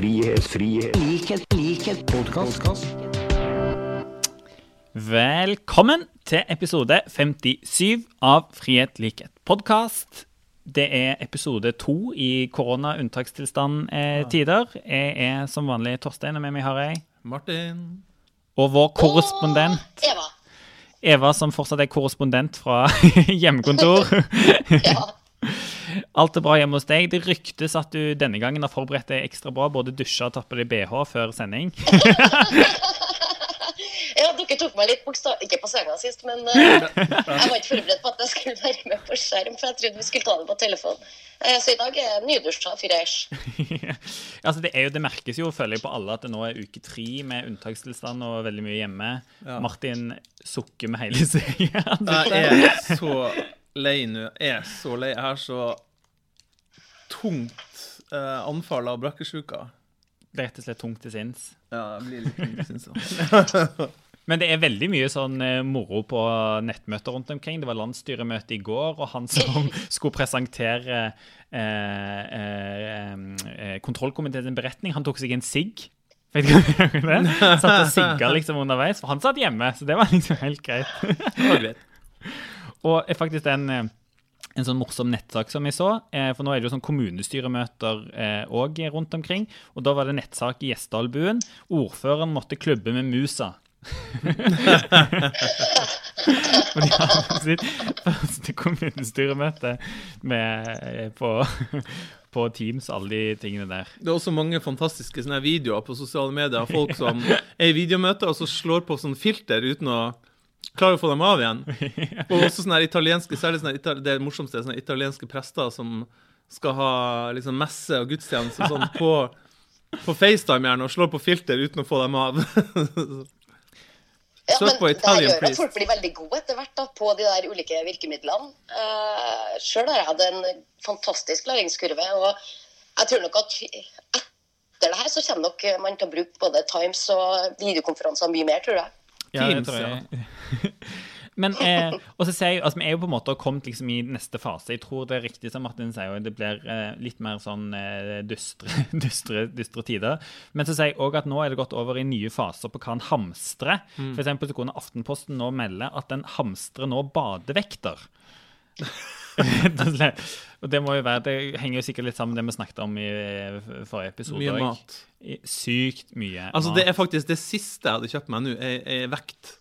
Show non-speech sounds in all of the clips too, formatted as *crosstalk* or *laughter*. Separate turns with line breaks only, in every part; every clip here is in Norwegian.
frihet, frihet, likhet, likhet, podkast.
Velkommen til episode 57 av Frihet, likhet, podkast. Det er episode to i korona-unntakstilstand-tider. Jeg er som vanlig Torstein, og med meg har jeg
Martin.
Og vår korrespondent
Eva.
Eva, som fortsatt er korrespondent fra *laughs* hjemmekontor. *laughs*
Ja.
Alt er bra hjemme hos deg. Det ryktes at du denne gangen har forberedt deg ekstra bra. Både dusja og tappet deg BH før sending. *laughs*
ja, dere tok meg litt bokstav... Ikke på senga sist, men uh, *laughs* jeg var ikke forberedt på at jeg skulle være med på skjerm, for jeg trodde vi skulle ta det på telefon. Uh, så i dag er jeg nydusja fresh. *laughs*
altså det, er jo, det merkes jo føler jeg på alle at det nå er uke tre med unntakstilstand og veldig mye hjemme. Martin sukker med hele seg.
Jeg er så lei nå. Jeg er så lei. Jeg har så tungt eh, anfall av brakkesjuka.
Rett og slett tungt til sinns.
Ja, det blir litt tungt, til sinns òg. *laughs*
Men det er veldig mye sånn eh, moro på nettmøter rundt omkring. Det var landsstyremøte i går, og han som *laughs* skulle presentere eh, eh, eh, kontrollkomiteens beretning, han tok seg en sigg. Vet du hva det er? Satt og sigga liksom underveis, for han satt hjemme, så det var liksom helt greit. Og er faktisk en, eh, en sånn morsom nettsak som jeg så, eh, for nå er det jo sånn kommunestyremøter òg rundt omkring, og da var det nettsak i Gjesdalbuen. Ordføreren måtte klubbe med musa. *laughs* For de hadde sitt første kommunestyremøte med, eh, på, *laughs* på Teams, alle de tingene der.
Det er også mange fantastiske sånne videoer på sosiale medier av folk som er i videomøter og så slår på sånn filter uten å klare å få dem av igjen. *laughs* Og også sånne italienske, særlig sånne, det morsomste er sånne italienske prester som skal ha liksom messe og gudstjeneste og sånn på, på FaceTime gjerne, og slår på filter uten å få dem av. *laughs*
Ja, men det her gjør at folk blir veldig gode etter hvert da, på de der ulike virkemidlene. Uh, Sjøl har jeg hatt en fantastisk læringskurve, og jeg tror nok at etter det her så kommer nok man til å bruke både Times og videokonferanser mye mer, tror jeg.
Ja, det tror jeg. *laughs* Men eh, og så ser jeg, altså, vi er jo på en måte kommet liksom i neste fase. Jeg tror det er riktig som Martin sier, og det blir eh, litt mer sånn eh, dystre, *laughs* dystre, dystre tider. Men så sier jeg òg at nå er det gått over i nye faser på hva en hamstrer. For eksempel så kunne Aftenposten nå melde at en hamstrer nå badevekter. Og det må jo være, det henger jo sikkert litt sammen med det vi snakket om i eh, forrige episode.
Mye mat.
Sykt mye
Altså,
mat.
det er faktisk det siste jeg hadde kjøpt meg nå, er, er vekt.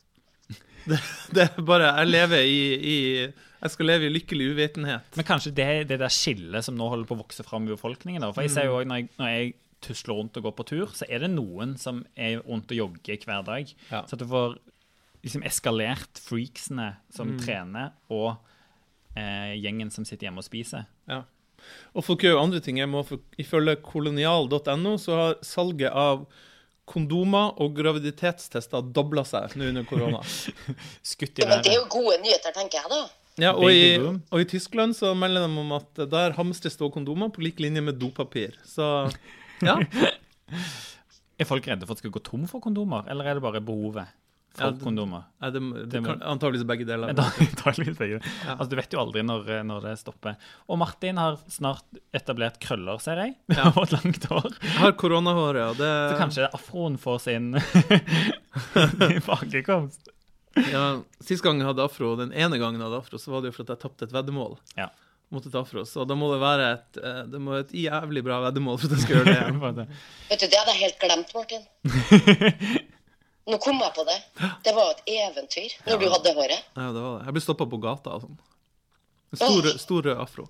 Det, det er bare Jeg lever i, i Jeg skal leve i lykkelig uvitenhet.
Men kanskje det, det der skillet som nå holder på å vokse fram i befolkningen. Da. For jeg ser jo også når jeg, når jeg tusler rundt og går på tur, så er det noen som er rundt og jogger hver dag.
Ja.
Så at du får liksom eskalert freaksene som
Mm.
trener, og eh, gjengen som sitter hjemme og spiser.
Ja. Og folk gjør jo andre ting. Jeg må for, ifølge kolonial.no så har salget av kondomer og graviditetstester dobla seg nå under korona. *laughs*
Skutt i
været. men det er jo gode nyheter, tenker jeg da.
Ja, og, i, og i Tyskland så melder de om at der hamstres det kondomer på lik linje med dopapir. Så ja. *laughs*
Er folk redde for at det skal gå tom for kondomer, eller er det bare behovet for
Ja, det-
kondomer?
Det, det,
Det må-
antageligvis begge deler.
Begge antageligvis begge. Altså, du vet jo aldri når, når det stopper. Og Martin har snart etablert krøller, ser jeg.
Ja. *laughs*
Og et langt hår.
Jeg har koronahår, ja. Det,
Så kanskje afroen får sin *laughs* tilbakekomst.
ja, Sist gang jeg hadde afro, den ene gangen jeg hadde afro, så var det jo for at jeg tapte et veddemål.
Ja.
Måtte ta afro. Så da må det være et, eh, det må være et jævlig bra veddemål for at jeg skal gjøre det *laughs* igjen.
Vet du, Det hadde jeg helt glemt, Martin. Nå kom jeg på det. Det var jo et eventyr når du hadde håret.
Ja, det var det. Jeg ble stoppa på gata og sånn. Stor, rød- stor rød afro.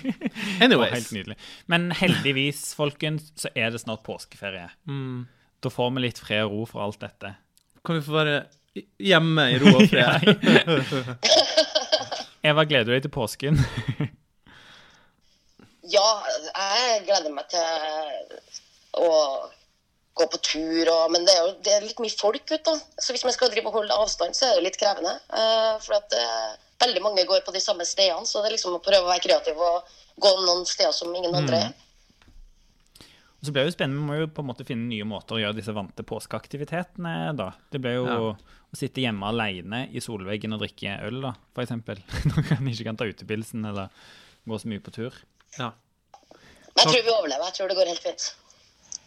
*laughs* Anyways.
Helt nydelig. Men heldigvis, folkens, så er det snart påskeferie.
Mm.
Da får vi litt fred og ro for alt dette.
Kan vi få være hjemme i ro og *laughs* fred?
Eva, gleder du deg til påsken? *laughs*
Ja, jeg gleder meg til å gå på tur, og, men det er jo det er litt mye folk ute. da. Så hvis man skal drive og holde avstand, så er det litt krevende. Uh, for at uh, veldig mange går på de samme stedene, så det er liksom å prøve å være kreativ og gå noen steder som ingen andre er.
Og så blir det jo spennende, Vi må jo på en måte finne nye måter å gjøre disse vante påskeaktivitetene da. Det blir jo
Ja.
å sitte hjemme alene i solveggen og drikke øl, da, eksempel. *laughs* Når man ikke kan ta utepilsen eller gå så mye på tur.
Ja.
Jeg tror vi overlever. Jeg tror det går helt fint.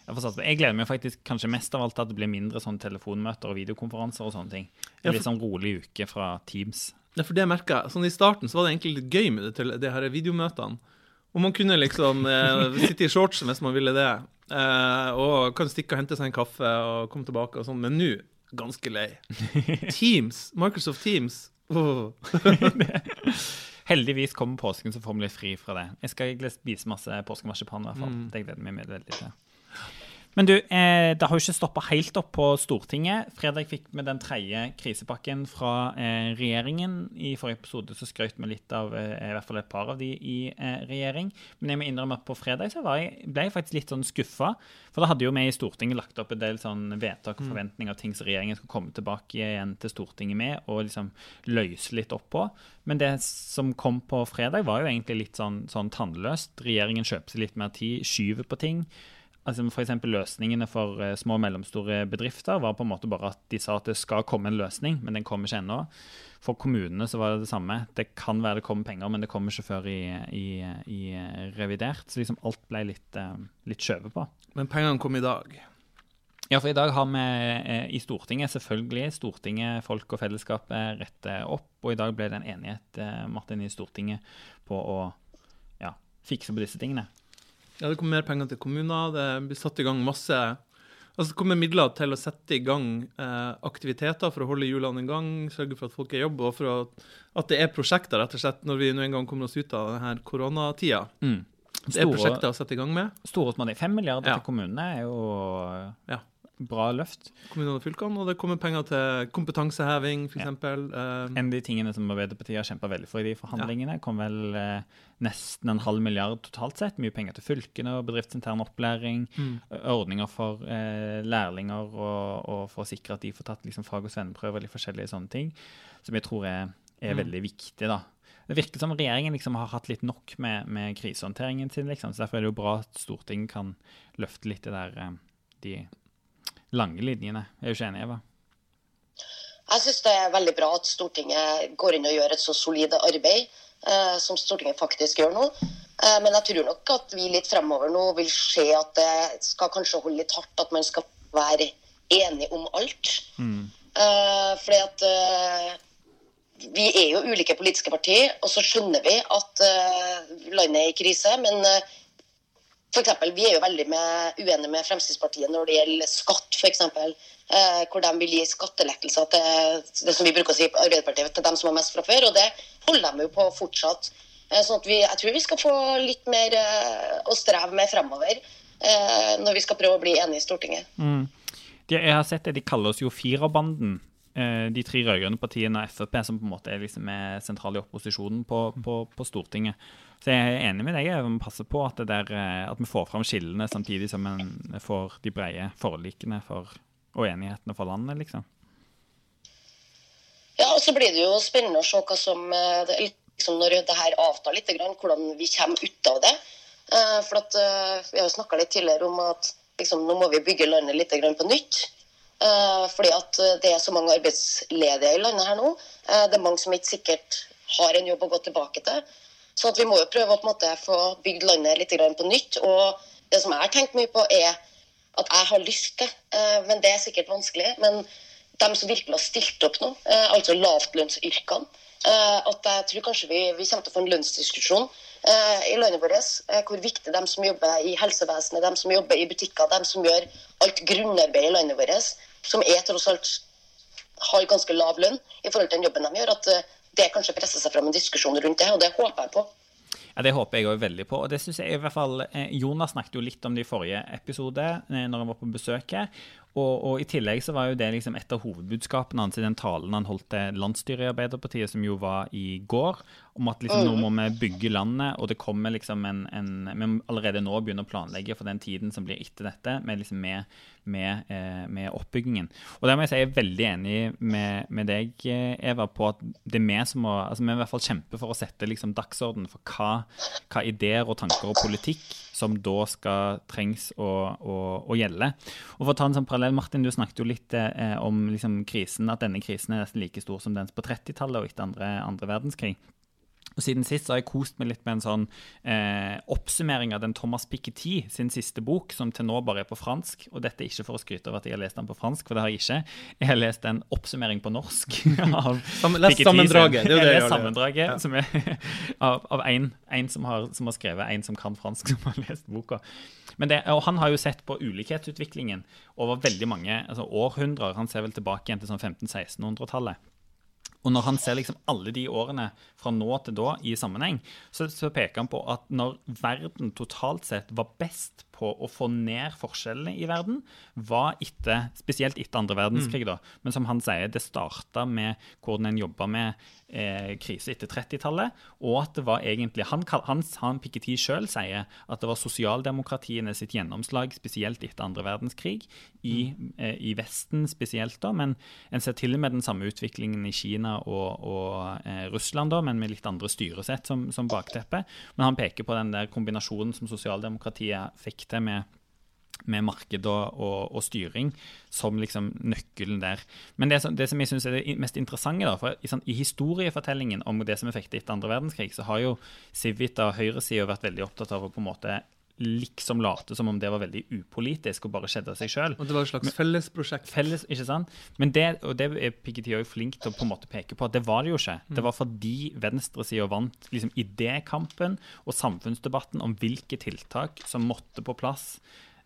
Jeg, gleder meg faktisk kanskje mest av alt til at det blir mindre sånn telefonmøter og videokonferanser og sånne ting. Det blir sånn rolig uke fra Teams.
Ja, for det merka jeg. Sånn I starten så var det egentlig litt gøy med det, til, det her videomøtene. Og man kunne liksom eh, *laughs* sitte i shortsen hvis man ville det. Eh, og kan stikke og hente seg en kaffe og komme tilbake og sånn. Men nå ganske lei. *laughs* Teams, Microsoft Teams. Oh. *laughs*
Heldigvis kommer påsken, så får vi litt fri fra det. Jeg skal egentlig spise masse påskemarsipan, i hvert fall. Det gleder jeg meg veldig til. Men du, eh, det har jo ikke stoppa helt opp på Stortinget. Fredag fikk vi den tredje krisepakken fra eh, regjeringen. I forrige episode så skrøt vi litt av eh, i hvert fall et par av de i eh, regjering. Men jeg må innrømme at på fredag så var jeg, ble jeg faktisk litt sånn skuffa. For da hadde jo vi i Stortinget lagt opp en del sånn vedtak og forventninger, ting som regjeringen skulle komme tilbake igjen til Stortinget med og liksom løse litt opp på. Men det som kom på fredag, var jo egentlig litt sånn, sånn tannløst. Regjeringen kjøper seg litt mer tid, skyver på ting. Altså eksempel Løsningene for eh, små og mellomstore bedrifter var på en måte bare at de sa at det skal komme en løsning, men den kommer ikke ennå. For kommunene så var det det samme. Det kan være det kommer penger, men det kommer ikke før i, i, i eh, revidert. Så liksom alt ble litt, eh, litt skjøvet på.
Men pengene kom i dag.
Ja, for i dag har vi i Stortinget selvfølgelig Stortinget, folk og fellesskapet rette opp, og i dag ble det en enighet, Martin, i Stortinget på å ja, fikse på disse tingene.
Ja, det kommer mer penger til kommuner. Det blir satt i gang masse Altså, det kommer midler til å sette i gang eh, aktiviteter for å holde hjulene i gang, sørge for at folk er i jobb, og for at, at det er prosjekter, rett og slett, når vi nå en gang kommer oss ut av denne koronatida.
Mm.
Det er prosjekter å sette i gang med.
Store småting. Fem milliarder
Ja.
til kommunene er jo
Ja.
Bra løft.
Kommunene og fylkene, og det kommer penger til kompetanseheving, f.eks. eksempel. Uh,
En av de tingene som Arbeiderpartiet har kjempa veldig for i de forhandlingene, kom vel uh, nesten en halv milliard totalt sett. Mye penger til fylkene og bedriftsintern opplæring. Mm. Ordninger for uh, lærlinger og, og for å sikre at de får tatt liksom, fag- og svenneprøver litt forskjellige sånne ting. Som jeg tror er, er veldig viktig, da. Det virker som regjeringen liksom har hatt litt nok med, med krisehåndteringen sin. Liksom. Så Derfor er det jo bra at Stortinget kan løfte litt det der, de lange linjene. Jeg er du ikke enig, Eva.
Jeg syns det er veldig bra at Stortinget går inn og gjør et så solid arbeid eh, som Stortinget faktisk gjør nå. Eh, men jeg tror nok at vi litt fremover nå vil se at det skal kanskje holde litt hardt at man skal være enig om alt. Eh, fordi at eh, vi er jo ulike politiske partier, og så skjønner vi at eh, landet er i krise. Men eh, for eksempel, vi er jo veldig uenige med Fremskrittspartiet når det gjelder skatt, f.eks. Eh, hvor de vil gi skattelettelser til det som vi bruker å si på Arbeiderpartiet, til dem som har mest fra før. Og det holder de jo på fortsatt. Eh, sånn at vi, jeg tror vi skal få litt mer eh, å streve med fremover eh, når vi skal prøve å bli enige i Stortinget.
De, jeg har sett det, de kaller oss jo firerbanden. Eh, De tre rød-grønne partiene og Frp, som på en måte er liksom er sentrale i opposisjonen på, på, på Stortinget. Så jeg er enig med deg. Jeg må passe på at, det der, eh, at vi får fram skillene samtidig som vi får de brede forlikene for, og enighetene for landet, liksom.
Ja, og så blir det jo spennende å se hva som eh, liksom Når det her avtar litt, hvordan vi kommer ut av det. Eh, For at Vi har jo snakka litt tidligere om at liksom, nå må vi bygge landet litt på nytt. Eh, Fordi at eh, det er så mange arbeidsledige i landet her nå. Eh, Det er mange som ikke sikkert har en jobb å gå tilbake til. Så vi må jo prøve å måte få bygd landet litt på nytt. Og det som jeg har tenkt mye på, er at jeg har lyst til, men det er sikkert vanskelig. men de som virkelig har stilt opp nå, altså lavtlønnsyrkene. At jeg tror kanskje vi, vi kommer til å få en lønnsdiskusjon i landet vårt. Hvor viktig de som jobber i helsevesenet, de som jobber i butikker, de som gjør alt grunnarbeid i landet vårt, som er tross alt har ganske lav lønn i forhold til den jobben de gjør, at eh, det kanskje presser seg fram en diskusjon rundt det, og det håper jeg på.
Ja, Det håper jeg òg veldig på. og det synes jeg i hvert fall, eh, Jonas snakket jo litt om det i forrige episode, eh, når han var på besøk her. Og, og I tillegg så var jo det liksom et av hovedbudskapene hans i den talen han holdt til landsstyret i Arbeiderpartiet, som jo var i går, om at liksom nå må vi bygge landet, og det kommer liksom en, en Vi må allerede nå begynne å planlegge for den tiden som blir etter dette, med, liksom med, med, eh, med oppbyggingen. Og der må jeg si jeg er veldig enig med, med deg, eh, Eva, på at det er vi som må altså Vi må i hvert fall kjempe for å sette liksom dagsorden for hva, hva ideer og tanker og politikk som da skal trengs å, å, å gjelde. Og for å ta en sånn parallell, Martin, du snakket jo litt eh, om liksom, krisen, at denne krisen er nesten like stor som den på 30-tallet og etter andre, andre verdenskrig. Og siden sist så har jeg kost meg litt med en sånn eh, oppsummering av den Thomas Piketty sin siste bok, som til nå bare er på fransk. Og dette er ikke for å skryte av at jeg har lest den på fransk, for det har jeg ikke. Jeg har lest en oppsummering på norsk *laughs* av
Sam-
Piketty
sammendraget, det er jo det
Jeg
gjør,
sammendraget
Ja.
som er *laughs* av, en, en som, har, som har skrevet, en som kan fransk, som har lest boka. Men det, og han har jo sett på ulikhetsutviklingen over veldig mange altså århundrer. Han ser vel tilbake igjen til sånn 1500-1600-tallet. Og når han ser liksom alle de årene fra nå til da i sammenheng, så, så peker han på at når verden totalt sett var best på å få ned forskjellene i verden, var etter, spesielt etter andre verdenskrig, da. Men som han sier, det starta med hvordan en jobba med eh, krise etter 30-tallet, og at det var egentlig Han, han, han Piketty sjøl sier at det var sosialdemokratiene sitt gjennomslag, spesielt etter andre verdenskrig, i, eh, i Vesten spesielt, da, men en ser til og med den samme utviklingen i Kina og, og eh, Russland, da, men med litt andre styresett som, som bakteppe. Men han peker på den der kombinasjonen som sosialdemokratiet fikk til med med marked og, og, og styring som liksom nøkkelen der. Men det, som- det som jeg syns er det mest interessante, da, for i, sånn, i historiefortellingen om det som er fikk etter andre verdenskrig, så har jo Civita og høyresida vært veldig opptatt av å på en måte liksom late som om det var veldig upolitisk og bare skjedde av seg sjøl.
Og det var et slags fellesprosjekt.
Felles, ikke sant? Men det, og det er Piketty òg flink til å på en måte peke på, at det var det jo ikke. Det var fordi venstresida vant liksom idékampen og samfunnsdebatten om hvilke tiltak som måtte på plass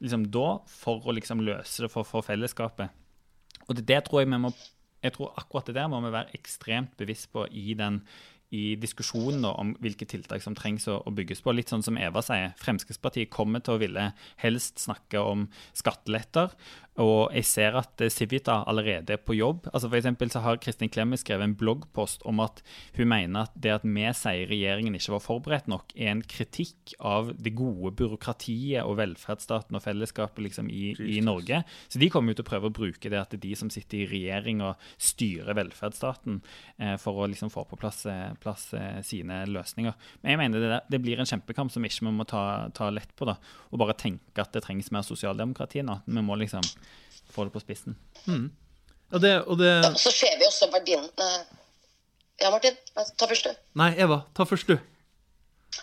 liksom da for å liksom løse det for, for fellesskapet. Og det, det tror jeg vi må jeg tror akkurat det der må vi være ekstremt bevisst på i den i diskusjonen om hvilke tiltak som trengs å, å bygges på. Litt sånn som Eva sier, Fremskrittspartiet kommer til å ville helst snakke om skatteletter. Og jeg ser at eh, Civita allerede er på jobb. Altså for så har Kristin Clemet skrevet en bloggpost om at hun mener at det at vi sier regjeringen ikke var forberedt nok, er en kritikk av det gode byråkratiet og velferdsstaten og fellesskapet liksom i, i Norge. Så de kommer jo til å prøve å bruke det at det er de som sitter i regjering og styrer velferdsstaten, eh, for å liksom få på plass, eh, plass eh, sine løsninger. Men jeg mener det, der- det blir en kjempekamp som ikke vi må ta, ta lett på, da, og bare tenke at det trengs mer sosialdemokrati nå. Vi må liksom få det på spissen.
Og det, og det
Ja, så ser vi også verdien Ja, Martin, ta først, du.
Nei, Eva, ta først, du.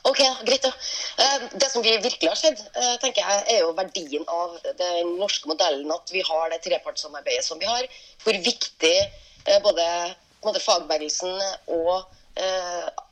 Ok, greit da. Eh, Det som vi virkelig har sett, eh, tenker jeg, er jo verdien av den norske modellen. At vi har det trepartssamarbeidet som vi har. Hvor viktig både, både fagbevegelsen og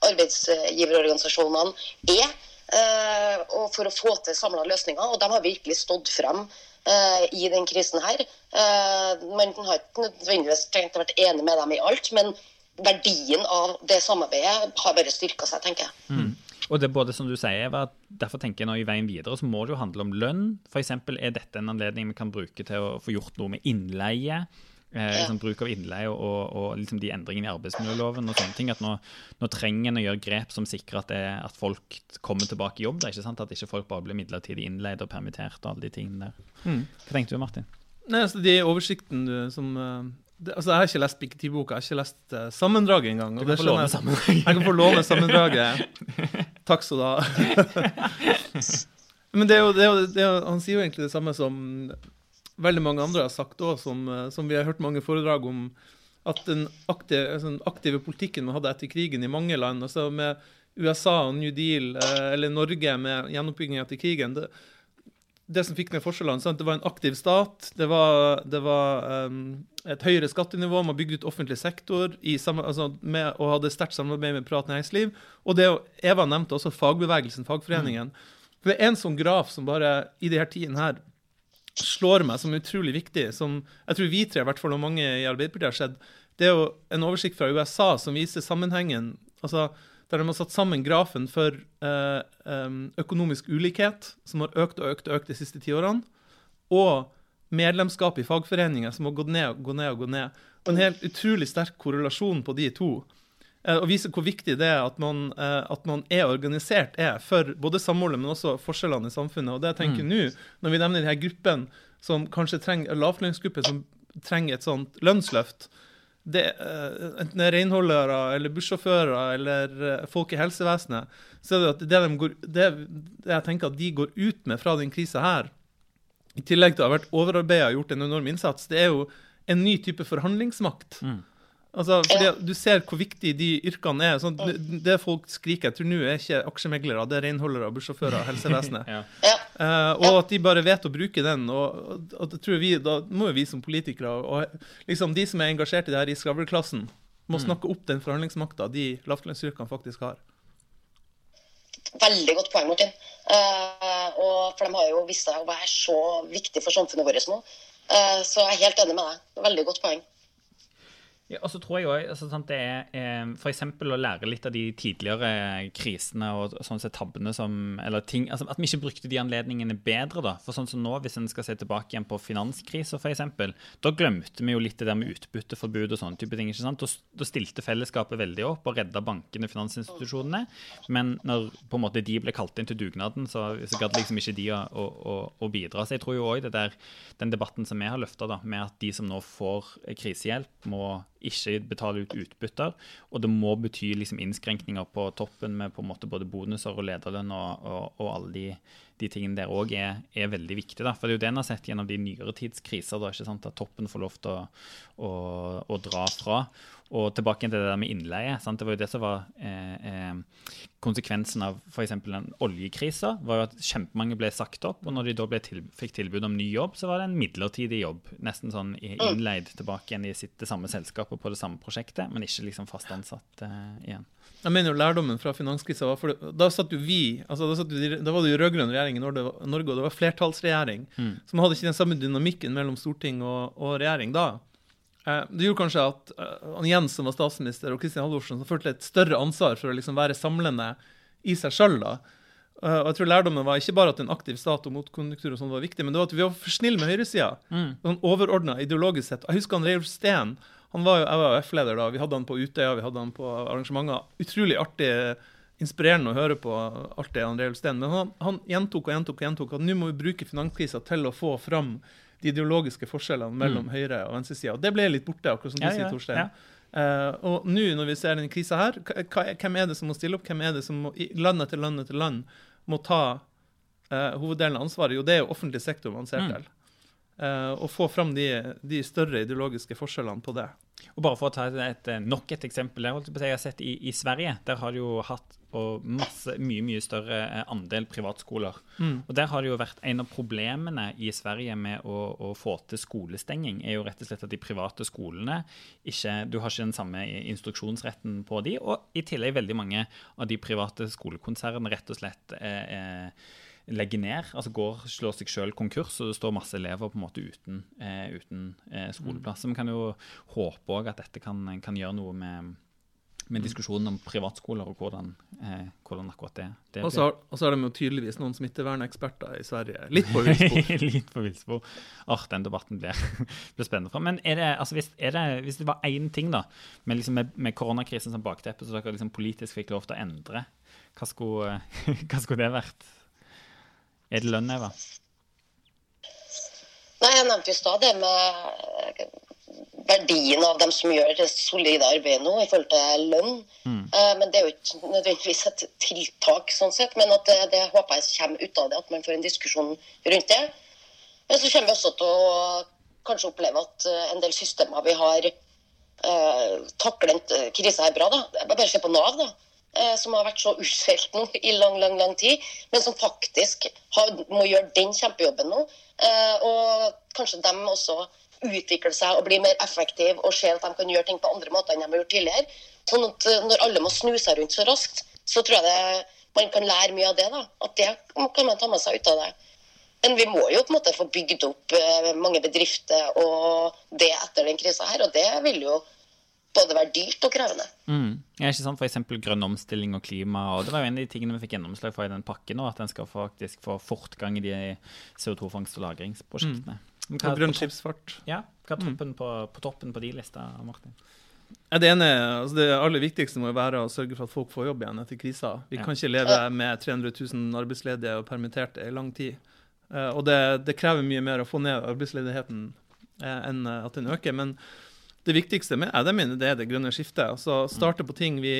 arbeidsgiverorganisasjonene er eh, og for å få til samla løsninger. Og de har virkelig stått frem eh, i den krisen her. Eh, man har ikke nødvendigvis trengt å være enig med dem i alt, men verdien av det samarbeidet har bare styrka seg, tenker jeg.
Og det er både som du sier, Eva, derfor tenker jeg nå i veien videre så må det jo handle om lønn. Eksempel er dette en anledning vi kan bruke til å få gjort noe med innleie. Eh, liksom bruk av innleie og, og liksom de endringene i arbeidsmiljøloven og sånne ting. At nå, nå trenger en å gjøre grep som sikrer at, det, at folk kommer tilbake i jobb. Da, ikke sant? At ikke folk bare blir midlertidig innleid og permittert og alle de tingene der. Hva tenkte du, Martin?
Nei, altså, de oversikten du som eh, det, altså, Jeg har ikke lest Piketty-boka, jeg har ikke lest uh, sammendraget engang.
Du kan
det
få låne
jeg-
sammendraget.
Jeg kan få låne sammendraget. *laughs* Takk skal du ha. *laughs* Men det er jo, det er jo, det er jo, han sier jo egentlig det samme som veldig mange andre har sagt òg, som, eh, som vi har hørt mange foredrag om. At den aktive, altså, den aktive politikken man hadde etter krigen i mange land, altså med USA og New Deal, eh, eller Norge med gjenoppbygging etter krigen det, det som fikk ned forskjellene, sant? det var en aktiv stat, det var, det var um, et høyere skattenivå, man bygde ut offentlig sektor i samme, altså med, og hadde sterkt samarbeid med privat næringsliv. Og det, Eva nevnte også fagbevegelsen, fagforeningen. For det er en sånn graf som bare i de her tidene her slår meg som utrolig viktig, som jeg tror vi tre, i hvert fall og mange i Arbeiderpartiet har sett, det er jo en oversikt fra USA som viser sammenhengen altså der de har satt sammen grafen for eh, økonomisk ulikhet, som har økt og økt og økt de siste ti årene, og medlemskap i fagforeninger, som har gått ned og gått ned. Og gått ned. Og en helt utrolig sterk korrelasjon på de to. Eh, og viser hvor viktig det er at man, eh, at man er organisert er for både samholdet, men også forskjellene i samfunnet. Og det jeg tenker nå, når vi nevner de her gruppene som kanskje trenger, lavlønnsgrupper som trenger et sånt lønnsløft, det, eh, enten det er renholdere eller bussjåfører eller folk i helsevesenet, så er det at det, de går, det, det jeg tenker at de går ut med fra den krisa her, i tillegg til å ha vært overarbeida og gjort en enorm innsats, det er jo en ny type forhandlingsmakt. Altså, fordi. Du ser hvor viktig de yrkene er. Sånn, det folk skriker etter nå, er ikke aksjemeglere, det er renholdere, bussjåfører, *laughs* helsevesenet.
Ja.
Eh, og at de bare vet å bruke den. Og, og, vi, Da må jo vi som politikere og liksom de som er engasjert i det her i skravleklassen, må snakke opp den forhandlingsmakta de lavtlønnsyrkene faktisk har.
Veldig godt poeng, Martin. Uh, og for de har jo vist seg å være så viktig for samfunnet vårt nå. Uh, så jeg er helt enig med deg. Veldig godt poeng.
Ja, og så tror jeg også, altså, sant, det er eh, eksempel å lære litt av de tidligere krisene og sånn sett tabbene som Eller ting altså, At vi ikke brukte de anledningene bedre, da. For sånn som nå, hvis en skal se tilbake igjen på finanskrisa, f.eks., da glemte vi jo litt det der med utbytteforbud og sånne type ting. ikke sant? Da, da stilte fellesskapet veldig opp og redda bankene og finansinstitusjonene. Men når på en måte de ble kalt inn til dugnaden, så, så gadd liksom ikke de å, å, å bidra. Så jeg tror jo òg den debatten som vi har løfta, med at de som nå får krisehjelp, må ikke betale ut utbytter. Og det må bety liksom innskrenkninger på toppen med på en måte både bonuser og lederlønn og, og, og alle de, de tingene der òg er, er, veldig viktig. Da. For det er jo det en har sett gjennom de nyere tids kriser, da, at toppen får lov til å, å, å dra fra. Og tilbake til det der med innleie. Sant? Det var jo det som var eh, eh, konsekvensen av f.eks. den oljekrisa. var jo at Kjempemange ble sagt opp, og når de da til, fikk tilbud om ny jobb, så var det en midlertidig jobb. Nesten sånn innleid tilbake igjen i sitt, det samme selskapet på det samme prosjektet, men ikke liksom fast ansatt eh, igjen.
Jeg mener jo lærdommen fra finanskrisa var for det, Da satt jo vi altså da, satt jo, da var det jo rød-grønn regjering i Norge, og det var flertallsregjering. Mm. Så man hadde ikke den samme dynamikken mellom storting og, og regjering da. Det gjorde kanskje at uh, Jens, som var statsminister, og Kristin Halvorsen, som følte et større ansvar for å liksom være samlende i seg sjøl. Uh, og jeg tror lærdommen var ikke bare at en aktiv stat og motkonjunktur og sånn var viktig, men det var at vi var for snille med høyresida. Mm. Sånn overordna ideologisk sett. Jeg husker han Reiulf Steen. Han var jo, Jeg var F-leder da. Vi hadde han på Utøya, vi hadde han på arrangementer. Utrolig artig, inspirerende å høre på alt det han Reiulf Steen. Men han, han gjentok og gjentok og gjentok at nå må vi bruke finanskrisa til å få fram de ideologiske forskjellene mellom mm. høyre- og venstresida. Det ble litt borte, akkurat som du ja, sier, Torstein. Ja. Uh, og nå når vi ser denne krisa her, hvem er det som må stille opp? Hvem er det som må, land etter land etter land må ta uh, hoveddelen av ansvaret? Jo, det er jo offentlig sektor man ser mm. til. Uh, og få fram de, de, større ideologiske forskjellene på det.
Og bare for å ta et, nok et eksempel der, jeg har sett i, i Sverige. Der har de jo hatt masse, mye mye større andel privatskoler. Mm. Og Der har det jo vært En av problemene i Sverige med å, å, få til skolestenging, er jo rett og slett at de private skolene ikke, Du har ikke den samme instruksjonsretten på de, og i tillegg veldig mange av de private skolekonsernene rett og slett eh, legger ned, altså går, slår seg selv konkurs, og det står masse elever på en måte uten, eh, uten eh, skoleplass. Så vi kan jo håpe òg at dette kan, kan gjøre noe med med diskusjonen om privatskoler og hvordan, eh, hvordan akkurat det, det
Og så har de jo tydeligvis noen smitteverneksperter i Sverige. Litt på villspor. *laughs*
Litt på villspor. Åh, den debatten blir, *laughs* blir spennende. fra. Men er det, altså hvis, er det, hvis det var én ting da, med, liksom med, med, koronakrisen som bakteppe, så dere liksom politisk fikk lov til å endre, hva skulle, *laughs* hva skulle det vært? Er det lønn, Eva?
Nei, Jeg nevnte i stad det med verdien av dem som gjør det solide arbeidet nå, i forhold til lønn. Mm. Uh, men Det er jo ikke nødvendigvis et tiltak, sånn sett, men at det, det, håper jeg kommer ut av det, at man får en diskusjon rundt det. Men så kommer vi også til å kanskje oppleve at uh, en del systemer vi har, takler den krisa her bra. da. Bare se på Nav, da. Som har vært så utskjelt nå i lang lang, lang tid, men som faktisk har, må gjøre den kjempejobben nå. Og kanskje dem også utvikle seg og bli mer effektive og se at de kan gjøre ting på andre måter enn de har gjort tidligere. Sånn at eh, Når alle må snu seg rundt så raskt, så tror jeg det, man kan lære mye av det. da, At det kan man ta med seg ut av det. Men vi må jo på en måte få bygd opp eh, mange bedrifter og det etter den krisa her. Og det vil jo både være dyrt og krevende.
Mm. Ja, ikke sant? eksempel grønn omstilling og klima. og Det var jo en av de tingene vi fikk gjennomslag for i den pakken. nå, At en skal faktisk få fortgang i de CO2-fangst- og lagringsprosjektene. Mm.
Og grønn skipsfart.
Ja, hva er toppen, mm. på, på, toppen på de lista, Martin?
Det ene, altså det aller viktigste må være å sørge for at folk får jobb igjen etter krisa. Vi ja. kan ikke leve med 300 000 arbeidsledige og permitterte i lang tid. Uh, og det, det, krever mye mer å få ned arbeidsledigheten uh, enn at den øker. Men det viktigste med det, mener, det er det grønne skiftet. Altså Starte på ting vi,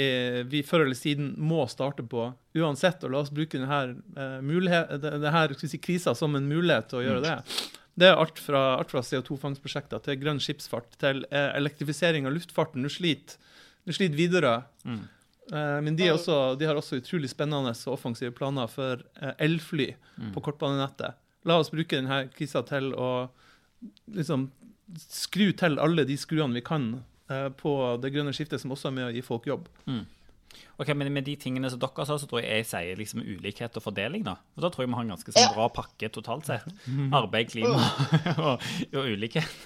vi før eller siden må starte på uansett. Og la oss bruke denne, uh, denne si, krisa som en mulighet til å gjøre mm. det. Det er alt fra, alt fra CO2-fangstprosjekter til grønn skipsfart til eh, elektrifisering av luftfarten. Nå sliter, sliter Widerøe. Mm. men de, også, de har også utrolig spennende og offensive planer for eh, elfly på kortbanenettet. La oss bruke denne krisa til å liksom skru til alle de skruene vi kan eh, på det grønne skiftet, som også er med å gi folk jobb.
Ok, men Med de tingene som dere sa, så tror jeg jeg sier liksom ulikhet og fordeling. Da Og da tror jeg vi har en ganske sånn bra pakke totalt sett. Arbeid, klima *laughs* og, og ulikhet.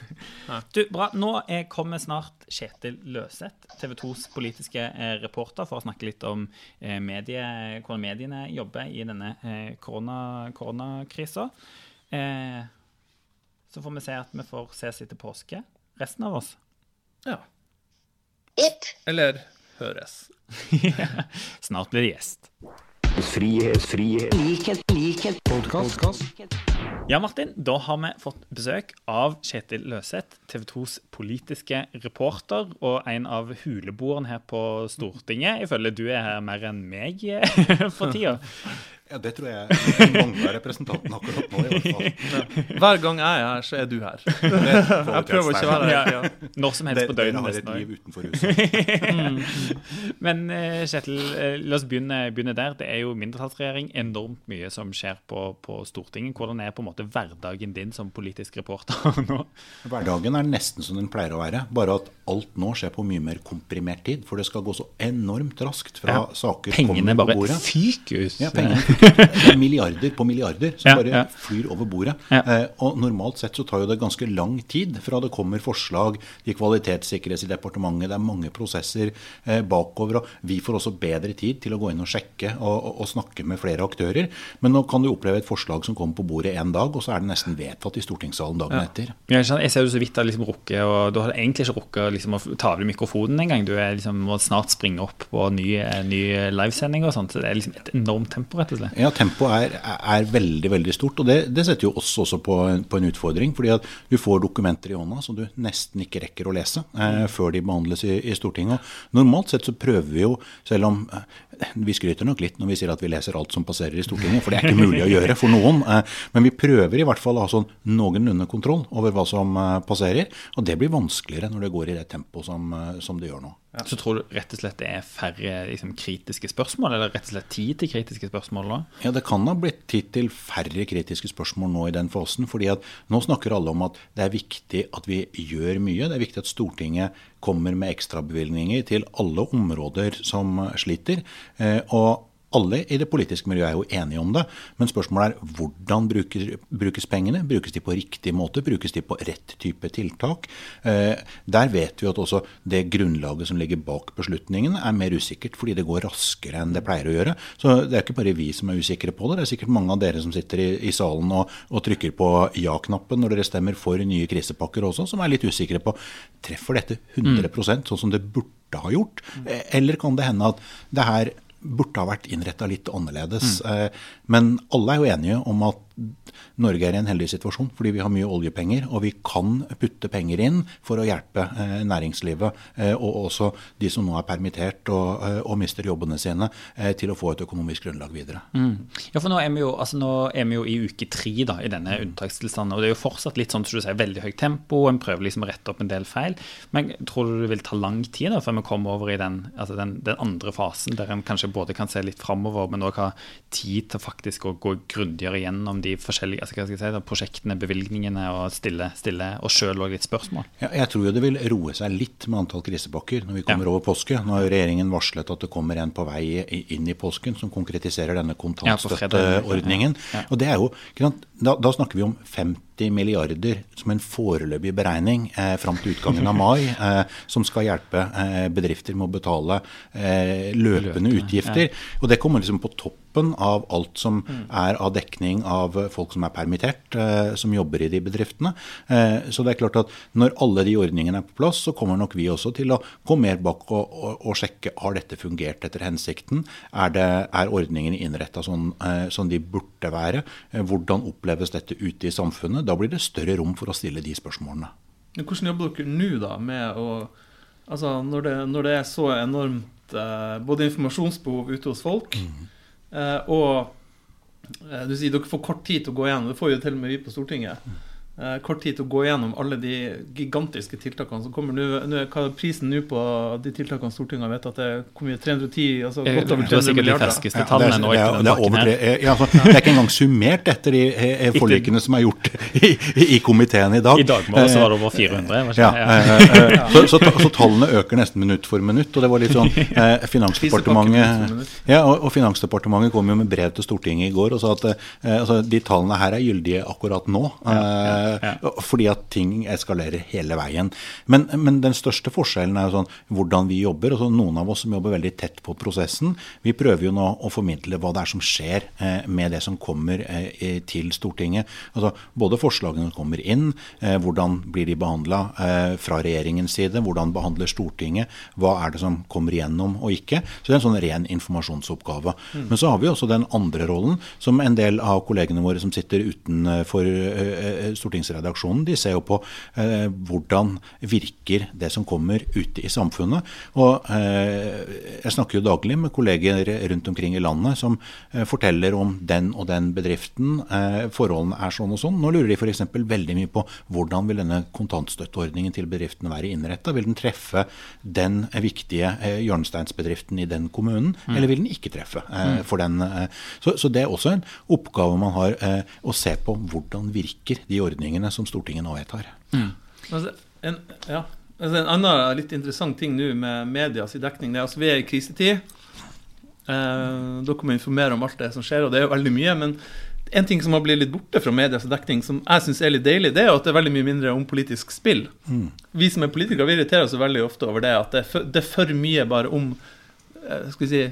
Du, bra. Nå er, kommer snart Kjetil Løseth, TV 2s politiske eh, reporter, for å snakke litt om eh, medie, hvordan mediene jobber i denne korona, koronakrisa. Eh, så får vi se at vi får ses etter påske, resten av oss.
Ja.
Jepp.
Eller høres. *laughs*
Snart blir det gjest.
Frihet, frihet, likhet, likhet, podkast.
Ja, Martin, da har vi fått besøk av Kjetil Løseth, TV 2s politiske reporter og en av huleboerne her på Stortinget. Jeg føler du er her mer enn meg eh, *laughs* for tida.
Ja, det tror jeg mange representanten akkurat nå, i hvert fall. *laughs*
Hver gang jeg er her, så er du her. Jeg prøver ikke å være
her.
Ja,
Ja.
når som helst
Dere
på
dere
døgnet.
har et liv utenfor huset. *laughs*
Men eh, Kjetil, eh, la oss begynne, begynne der. Det er jo mindretallsregjering. Enormt mye som skjer på, på Stortinget. Hvordan er på en måte hverdagen din som politisk reporter *laughs* nå?
Hverdagen er nesten som den pleier å være, bare at alt nå skjer på mye mer komprimert tid. For det skal gå så enormt raskt fra
Ja,
saker
Pengene
kommer på
bare
bordet.
fyker ut.
Ja, pengene fyker. Det er *laughs* milliarder på milliarder som bare flyr over bordet. Eh, og normalt sett så tar jo det ganske lang tid fra det kommer forslag, de kvalitetssikres i departementet, det er mange prosesser eh, bakover. Og vi får også bedre tid til å gå inn og sjekke og, og, og snakke med flere aktører. Men nå kan du oppleve et forslag som kommer på bordet en dag, og så er det nesten vedtatt i stortingssalen dagen etter.
Ja, ikke? Jeg ser du så vidt har liksom rukket, og du har egentlig ikke rukket liksom, å ta av deg mikrofonen engang. Du er liksom, må snart springe opp på ny, eh, ny livesending og sånt. Så det er liksom et enormt tempo, rett og slett.
Ja, tempoet er, er veldig veldig stort, og det, det setter jo oss også på på en utfordring. fordi at du får dokumenter i hånda som du nesten ikke rekker å lese eh, før de behandles i, i Stortinget. Og normalt sett så prøver vi jo, selv om vi skryter nok litt når vi sier at vi leser alt som passerer i Stortinget, for det er ikke mulig å gjøre for noen. Eh, men vi prøver i hvert fall å ha sånn noenlunde kontroll over hva som eh, passerer, og det blir vanskeligere når det går i det tempoet som, eh, som det gjør nå.
Så tror du rett og slett det er færre liksom, kritiske spørsmål, eller rett og slett tid til kritiske spørsmål da?
Ja, Det kan ha blitt tid til færre kritiske spørsmål nå i den fasen. fordi at nå snakker alle om at det er viktig at vi gjør mye. Det er viktig at Stortinget kommer med ekstrabevilgninger til alle områder som sliter. Eh, og alle i det politiske miljøet er jo enige om det, men spørsmålet er hvordan brukes, brukes pengene? Brukes de på riktig måte? Brukes de på rett type tiltak? Eh, der vet vi at også det grunnlaget som ligger bak beslutningen er mer usikkert, fordi det går raskere enn det pleier å gjøre. Så det er ikke bare vi som er usikre på det, det er sikkert mange av dere som sitter i, i salen og, og trykker på ja-knappen når dere stemmer for nye krisepakker også, som er litt usikre på treffer dette 100% sånn som det burde ha gjort, Eh, eller kan det hende at det her burde ha vært innretta litt annerledes. Mm. Men alle er jo enige om at Norge er i en heldig situasjon fordi vi har mye oljepenger, og vi kan putte penger inn for å hjelpe eh, næringslivet, eh, og også de som nå er permittert og, eh, og mister jobbene sine, til å få et økonomisk grunnlag videre.
Ja, for nå er jo, altså nå er vi jo i uke tre da, i denne unntakstilstanden, og det er jo fortsatt litt sånn som du sier, veldig høyt tempo, en prøver liksom å rette opp en del feil. Men tror du det vil ta lang tid da, før vi kommer over i den, altså den, den andre fasen, der en kanskje både kan se litt framover, men også ha tid til faktisk å gå grundigere gjennom de forskjellige altså si, da, prosjektene, bevilgningene, og stille, stille og sjøl òg litt spørsmål?
Ja, jeg tror jo det vil roe seg litt med antall krisepakker når vi kommer
Ja.
over påske. Nå har jo regjeringen varslet at det kommer en på vei inn i påsken som konkretiserer denne kontantstøtteordningen.
Ja.
Og det er jo, da, da snakker vi om 50 milliarder som en foreløpig beregning eh, fram til utgangen av mai, *laughs* eh, som skal hjelpe eh, bedrifter med å betale eh, løpende
Løpende,
utgifter. Og det kommer liksom på toppen av alt som
Mm.
er av dekning av folk som er permittert, eh, som jobber i de bedriftene. Eh, så det er klart at når alle de ordningene er på plass, så kommer nok vi også til å gå mer bak og, og, og sjekke har dette fungert etter hensikten. Er, det, er ordningene innretta sånn som de burde være? Hvordan oppleves dette ute i samfunnet? Da blir det større rom for å stille de spørsmålene.
Men hvordan jobber dere nå da med å Altså når det, når det er så enormt eh, både informasjonsbehov ute hos folk, eh, og eh, du sier dere får kort tid til å gå igjen, det får jo til og med vi på Stortinget. eh, kort tid til å gå gjennom alle de gigantiske tiltakene som kommer. Nå, nå, er- hva er prisen nå på de tiltakene Stortinget har vedtatt? Det er hvor mye? 310? Altså godt over
det var
300
sikkert de
milliarder?
det, er,
nå.
det, er, det, er over,
her.
tre- eh, ja, altså, det er ikke engang summert etter de eh, eh, forlikene som er gjort i, i komiteen i dag.
I dag morges også var det
Eh,
over 400. Ja,
Ja,
det?
eh, eh, så, så, så tallene øker nesten minutt for minutt. og det var litt sånn, *laughs* eh, Finansdepartementet ja, og, og Finansdepartementet kom jo med brev til Stortinget i går og sa at eh, altså, de tallene her er gyldige akkurat nå. eh, Fordi at ting eskalerer hele veien. Men, men den største forskjellen er jo sånn hvordan vi jobber. altså Noen av oss som jobber veldig tett på prosessen, vi prøver jo nå å formidle hva det er som skjer eh, med det som kommer eh, til Stortinget. Altså Både forslagene som kommer inn, eh, hvordan blir de behandla eh, fra regjeringens side, hvordan behandler Stortinget, hva er det som kommer igjennom og ikke. Så det er en sånn ren informasjonsoppgave. Men så har vi også den andre rollen, som en del av kollegene våre som sitter utenfor eh, eh, stortingsredaksjonen, de ser jo på eh, hvordan virker det som kommer ute i samfunnet. Og eh, jeg snakker jo daglig med kolleger rundt omkring i landet som eh, forteller om den og den bedriften. Eh, forholdene er sånn og sånn. Nå lurer de f.eks. veldig mye på hvordan vil denne kontantstøtteordningen til bedriftene være innretta. Vil den treffe den viktige eh, hjørnesteinsbedriften i den kommunen, eller vil den ikke treffe eh, for den? Så, så det er også en oppgave man har, å se på hvordan virker de ordningene som Stortinget nå vedtar.
Altså, en, ja. altså, en annen litt interessant ting nå med medias dekning, det er altså vi er i krisetid. Eh, dere må informere om alt det som skjer, og det er jo veldig mye. Men en ting som har blitt litt borte fra medias dekning, som jeg syns er litt deilig, det er jo at det er veldig mye mindre om politisk spill. Vi som er politikere, vi irriterer oss veldig ofte over det, at det er for, det er for mye bare om eh, skal vi si,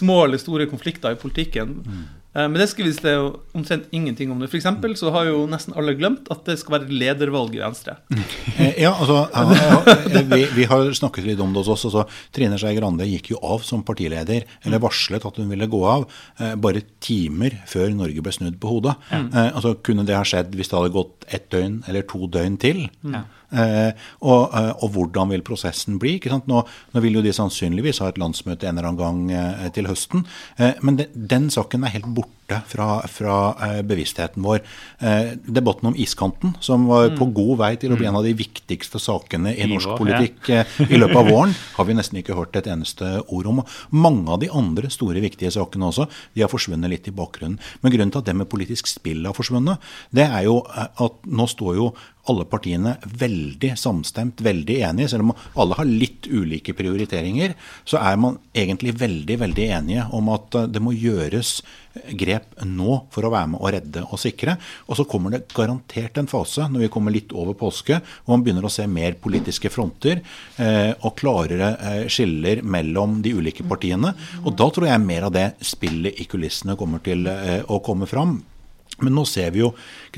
små eller store konflikter i politikken. Eh, Men det skrives det jo omtrent ingenting om det. For eksempel så har jo nesten alle glemt at det skal være ledervalg i Venstre. *laughs*
Eh, Ja, altså, ja, ja, vi, vi har snakket litt om det hos oss. Altså, Trine Skei Grande gikk jo av som partileder, eller varslet at hun ville gå av, eh, bare timer før Norge ble snudd på hodet. Eh, altså, kunne det ha skjedd hvis det hadde gått ett døgn eller to døgn til? Eh, og, eh, og hvordan vil prosessen bli? Ikke? Nå, nå vil jo de sannsynligvis ha et landsmøte en eller annen gang eh, til høsten. Eh, men de, den saken er helt borte fra, fra eh, bevisstheten vår. Eh, debatten om iskanten, som var på god vei til å bli en av de viktigste sakene i norsk politikk eh, i løpet av våren, har vi nesten ikke hørt et eneste ord om. Mange av de andre store viktige sakene også, de har forsvunnet litt i bakgrunnen. Men grunnen til at det med politisk spill har forsvunnet, det er jo at nå står jo alle partiene veldig samstemt, veldig enige. Selv om alle har litt ulike prioriteringer, så er man egentlig veldig, veldig enige om at det må gjøres grep nå for å være med å redde og sikre. Og så kommer det garantert en fase når vi kommer litt over påske, hvor man begynner å se mer politiske fronter eh, og klarere eh, skiller mellom de ulike partiene. Og da tror jeg mer av det spillet i kulissene kommer til eh, å komme fram. Men nå ser vi jo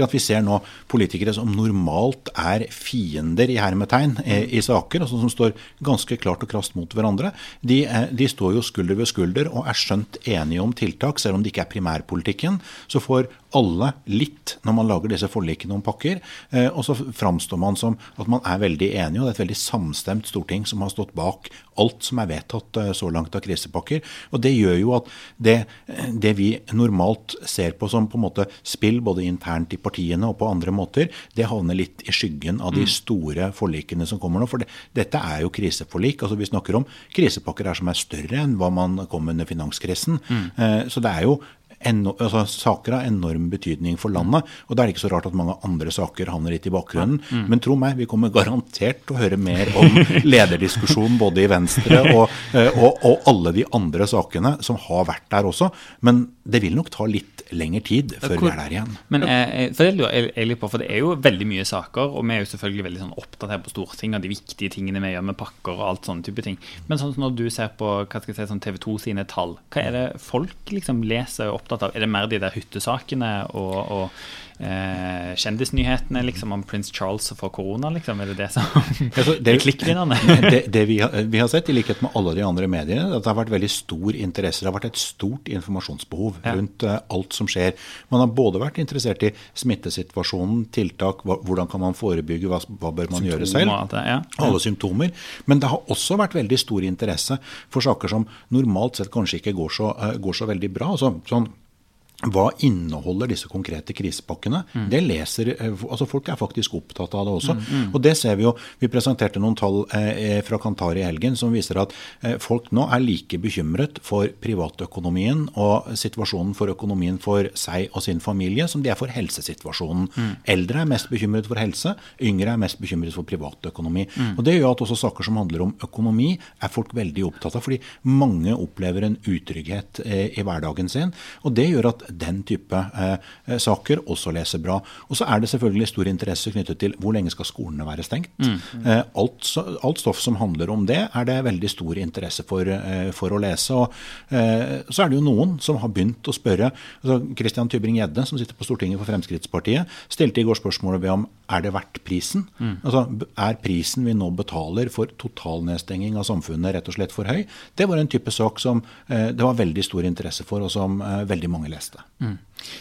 at vi ser nå politikere som normalt er fiender i hermetegn eh, i saker, altså som står ganske klart og krast mot hverandre. De, eh, de står jo skulder ved skulder og er skjønt enige om tiltak, selv om det ikke er primærpolitikken. Så får alle litt når man lager disse forlikene om pakker, eh, og så framstår man som at man er veldig enige, og det er et veldig samstemt storting som har stått bak alt som er vedtatt eh, så langt av krisepakker. Og det gjør jo at det, eh, det vi normalt ser på som på en måte spill både internt i partiene og på andre måter, det havner litt i skyggen av de store forlikene som kommer nå. For det, dette er jo kriseforlik. altså Vi snakker om krisepakker her som er større enn hva man kom under finanskrisen. Mm. så det er jo eno, altså, saker har enorm betydning for landet. Og da er det ikke så rart at mange andre saker havner litt i bakgrunnen. Men tro meg, vi kommer garantert til å høre mer om *laughs* lederdiskusjon både i Venstre og, eh, og, og alle de andre sakene som har vært der også. Men det vil nok ta litt lengre tid før vi er der igjen.
Men jeg, for det lurer jeg litt på, for det er jo veldig mye saker, og vi er jo selvfølgelig veldig sånn opptatt her på Stortinget av de viktige tingene vi gjør med pakker og alt sånne type ting. Men sånn når du ser på hva skal jeg si, sånn TV 2 sine tall, hva er det folk liksom leser og er opptatt av? Er det mer de der hyttesakene og, og eh, kjendisnyhetene liksom om prins Charles får korona, liksom? Er det det som
Altså,
er *laughs* klikkvinnerne? *laughs*
det, det vi, har, vi har sett, i likhet med alle de andre mediene, at det har vært veldig stor interesse. Det har vært et stort informasjonsbehov
Ja.
rundt uh, alt som skjer. Man har både vært interessert i smittesituasjonen, tiltak, hva, hvordan kan man forebygge, hva, hva bør man gjøre selv?
Symptomer og alt det, ja.
alle symptomer. Men det har også vært veldig stor interesse for saker som normalt sett kanskje ikke går så, uh, går så veldig bra. Altså, sånn hva inneholder disse konkrete krisepakkene? Det leser, eh, altså Folk er faktisk opptatt av det også. Og det ser Vi jo, vi presenterte noen tall eh, fra Kantar i helgen som viser at eh, folk nå er like bekymret for privatøkonomien og situasjonen for økonomien for seg og sin familie som de er for helsesituasjonen. Eldre er mest bekymret for helse, yngre er mest bekymret for privatøkonomi. Og Det gjør at også saker som handler om økonomi, er folk veldig opptatt av. Fordi mange opplever en utrygghet eh, i hverdagen sin. Og det gjør at den type eh, saker også leser bra. Og så er det selvfølgelig stor interesse knyttet til hvor lenge skal skolene være stengt. Eh, alt, alt stoff som handler om det, er det veldig stor interesse for, eh, for å lese. Og eh, så er det jo noen som har begynt å spørre. altså Christian Tybring-Gjedde, som sitter på Stortinget for Fremskrittspartiet, stilte i går spørsmålet ved om er det verdt prisen. Altså, Er prisen vi nå betaler for totalnedstenging av samfunnet rett og slett for høy? Det var en type sak som eh, det var veldig stor interesse for, og som eh, veldig mange leste. 嗯。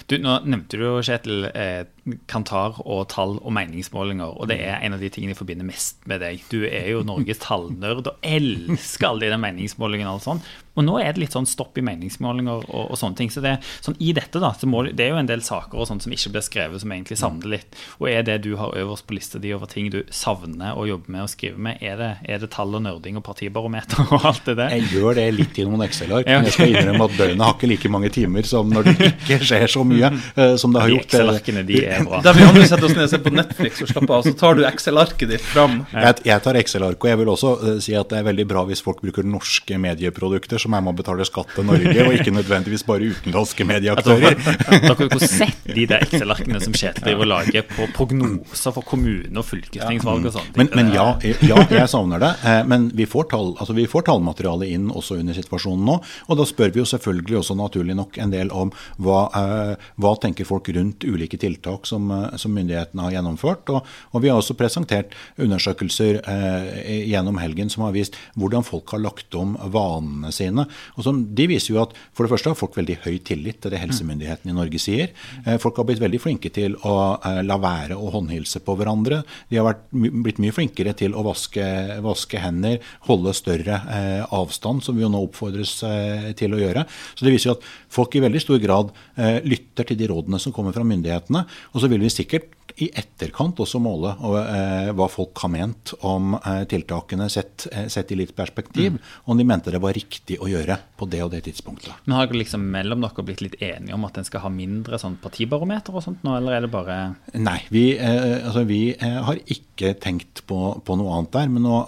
Du, nå nevnte du jo, Kjetil, eh, Kantar og tall og meningsmålinger. Og det er en av de tingene jeg forbinder mest med deg. Du er jo Norges *laughs* tallnerd og elsker alle de meningsmålingene. og sånn. Og nå er det litt sånn stopp i meningsmålinger og, og sånne ting. Så det, sånn, i dette da, så må, det er jo en del saker og sånt som ikke blir skrevet, som egentlig savner litt. Og er det du har øverst på lista di over ting du savner å jobbe med og skrive med, er det, er det tall og nerding og partibarometer og alt det der?
Jeg gjør det litt i noen Excel-ark, men jeg skal innrømme at døgnet har ikke like mange timer som når det ikke skjer så mye uh, som det har
De
gjort.
Excel-arkene, de er bra.
Der vi andre setter oss ned og ser på Netflix og slapper av, så tar du Excel-arket ditt fram.
Jeg, jeg tar Excel-ark, og jeg vil også uh, si at det er veldig bra hvis folk bruker norske medieprodukter som er med å betale skatt til Norge, og ikke nødvendigvis bare utenlandske medieaktører.
Dere har sett de der Excel-arkene som Kjetil driver og lager på prognoser for kommune- og fylkestingsvalg og sånn.
Men, men ja, ja, jeg savner det. Uh, Men vi får, tall, altså vi får tallmateriale inn også under situasjonen nå. Og da spør vi jo selvfølgelig også naturlig nok en del om hva, eh, hva tenker folk rundt ulike tiltak som, eh, som myndighetene har gjennomført. Og, og vi har også presentert undersøkelser eh, gjennom helgen som har vist hvordan folk har lagt om vanene sine. Og som, de viser jo at for det første har folk veldig høy tillit til det helsemyndighetene i Norge sier. Eh, folk har blitt veldig flinke til å eh, la være å håndhilse på hverandre. De har vært, blitt mye flinkere til å vaske, vaske hender, holde større eh, avstand, som vi jo nå oppfordres eh, til å gjøre. Så det viser jo at folk i veldig stor grad eh, lytter til de rådene som kommer fra myndighetene. Og så vil vi sikkert i etterkant også måle eh, hva folk har ment om eh, tiltakene sett, eh, sett i litt perspektiv. Om de mente det var riktig å gjøre på det og det tidspunktet.
Men har dere liksom mellom dere blitt litt enige om at en skal ha mindre sånn partibarometer og sånt nå, eller er det bare
Nei, vi, altså vi har ikke tenkt på, på noe annet der. Men nå,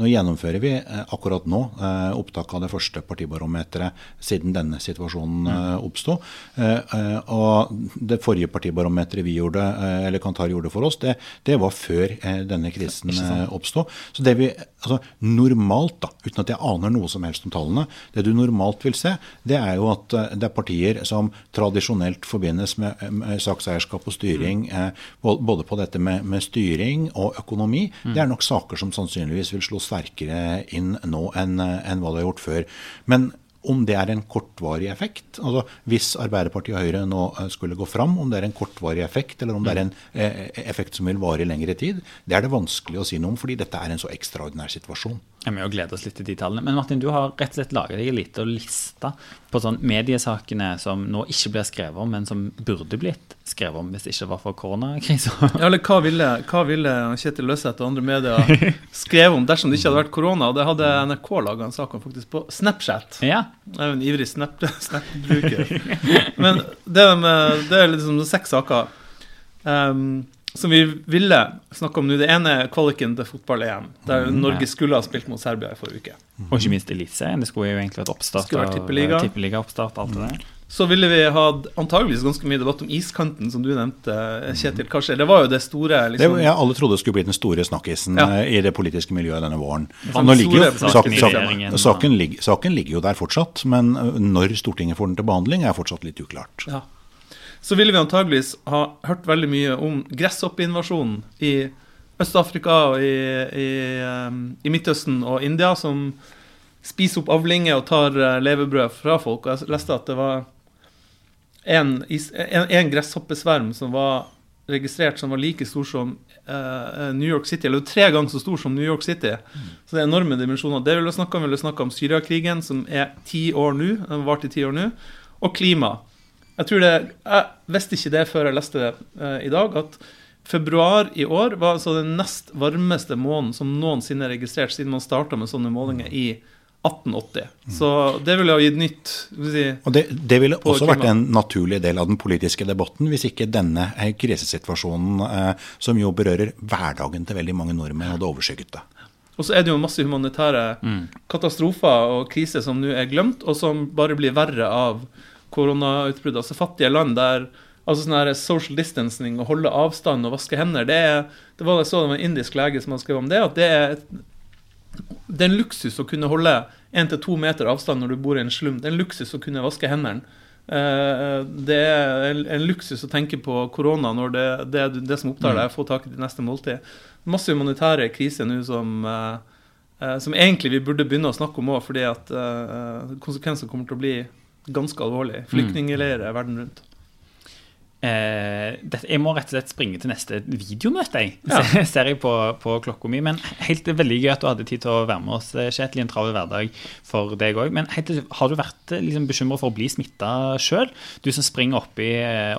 nå gjennomfører vi akkurat nå opptak av det første partibarometeret siden denne situasjonen eh, oppsto. Og det forrige partibarometeret vi gjorde, eller Kantar gjorde for oss, det, det var før eh, denne krisen eh, oppsto. Så det vi altså, normalt, da, uten at jeg aner noe som helst om tallene, det du normalt vil se, det er jo at eh, det er partier som tradisjonelt forbindes med, med sakseierskap og styring, eh, både på dette med, med styring og økonomi. Det er nok saker som sannsynligvis vil slå sterkere inn nå enn eh, enn hva det har gjort før. Men om det er en kortvarig effekt, altså hvis Arbeiderpartiet og Høyre nå eh, skulle gå fram, om det er en kortvarig effekt, eller om det er en eh, effekt som vil vare i lengre tid, det er det vanskelig å si noe om, fordi dette er en så ekstraordinær situasjon.
Jeg må jo glede oss litt til de tallene. Men Martin, du har rett og slett laget deg en liten liste på sånn mediesakene som nå ikke blir skrevet om, men som burde blitt skrevet om hvis det ikke var for koronakrisa. *laughs*
Ja, eller hva ville, hva ville Kjetil Løseth og andre medier skrevet om dersom det ikke hadde vært korona? Og det hadde NRK laga en sak om faktisk på Snapchat.
ja.
Jeg er jo en ivrig Snap- *laughs* Snap-bruker. Men det, med, det er liksom seks saker ehm, som vi ville snakke om nå. Det ene er kvaliken til fotball-EM, der Norge skulle ha spilt mot Serbia i forrige uke.
Og ikke minst Eliteserien. Det skulle jo egentlig vært oppstart.
Skulle vært
av-
tippeliga.
oppstart, alt det der.
Så ville vi hatt antageligvis ganske mye debatt om iskanten, som du nevnte, Kjetil. Hva skjer? Det var jo det store liksom.
Det,
ja,
jeg alle trodde det skulle bli den store snakkisen
Ja.
eh, i det politiske miljøet denne våren.
Sånn
Nå ligger jo, saken,
saken
saken, saken, ligger, saken ligger jo der fortsatt, men eh, når Stortinget får den til behandling, er fortsatt litt uklart.
Ja. Så ville vi antageligvis ha hørt veldig mye om gresshoppeinvasjonen i Øst-Afrika og i, i, i Midtøsten og India, som spiser opp avlinger og tar eh, levebrød fra folk. Og jeg leste at det var en, en, en gresshoppesverm som var registrert som var like stor som uh, New York City, eller tre ganger så stor som New York City. Så det er enorme dimensjoner. Det vil jeg snakke om, vil snakke om Syriakrigen, som er ti år nå, den har vart i ti år nå, og klima. Jeg tror det, jeg visste ikke det før jeg leste det eh, i dag, at februar i år var altså den nest varmeste måneden som noensinne er registrert siden man starta med sånne målinger i 1880. Så det ville ha gitt nytt si,
Og det, det ville også vært en naturlig del av den politiske debatten hvis ikke denne eh, krisesituasjonen, eh, som jo berører hverdagen til veldig mange nordmenn, hadde overskygget det.
Og så er det jo masse humanitære katastrofer og kriser som nå er glemt, og som bare blir verre av koronautbruddet. Altså fattige land der altså sånn her social distancing, å holde avstand og vaske hender, det, er, det var jeg så det var en indisk lege som hadde skrevet om det, at det er, et, det er en luksus å kunne holde én til to meter avstand når du bor i en slum. Det er en luksus å kunne vaske hendene. Eh, Det er en, en luksus å tenke på korona når det, det det som opptar deg, er å få tak i det neste måltid. Masse humanitære kriser nå som, eh, eh, som egentlig vi burde begynne å snakke om òg, fordi at konsekvensene kommer til å bli ganske alvorlig. Flyktningleirer verden rundt.
Eh, jeg må rett og slett springe til neste videomøte, jeg.
Ja. *laughs*
Ser jeg på, på klokka mi. Men helt veldig gøy at du hadde tid til å være med oss, eh, Kjetil, i en travel hverdag for deg òg. Men helt, har du vært eh, liksom, bekymra for å bli smitta sjøl? Du som springer oppi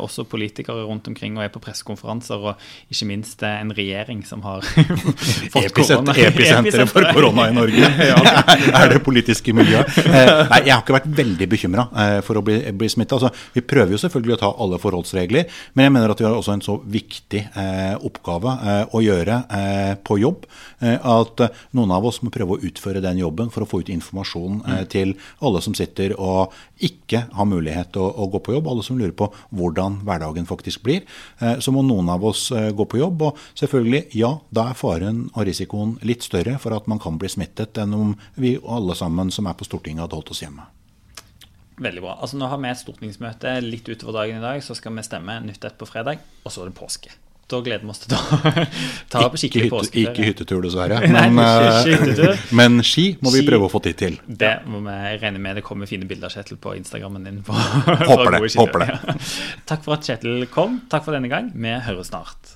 også politikere rundt omkring og er på pressekonferanser, og ikke minst en regjering som har *laughs* fått korona.
Episenteret for korona i Norge *laughs* er det politiske miljøet. Nei, jeg har ikke vært veldig bekymra for å bli, bli smitta. Altså, vi prøver jo selvfølgelig å ta alle forholdsregler, men jeg mener at vi har også en så viktig eh, oppgave eh, å gjøre eh, på jobb eh, at noen av oss må prøve å utføre den jobben for å få ut informasjon eh, til alle som sitter og ikke har mulighet til å, å gå på jobb, alle som lurer på hvordan hverdagen faktisk blir. Eh, så må noen av oss gå på jobb, og selvfølgelig, ja, da er faren og risikoen litt større for at man kan bli smittet enn om vi alle sammen som er på Stortinget hadde holdt oss hjemme.
Veldig bra. Altså Nå har vi et stortingsmøte litt utover dagen i dag, så skal vi stemme nytt ett på fredag, og så er det påske. Da gleder vi oss til å *laughs* ta, på skikkelig
hytte,
påskeferie.
ikke hyttetur, dessverre. *laughs* Men, eh,
hyttetur. *laughs*
men ski må vi
Ski.
prøve å få tid til.
Det må vi regne med. Det kommer fine bilder av Kjetil på Instagrammen din. På,
Håper det, håper
det. Ja. Takk for at Kjetil kom. Takk for denne gang. Vi høres snart.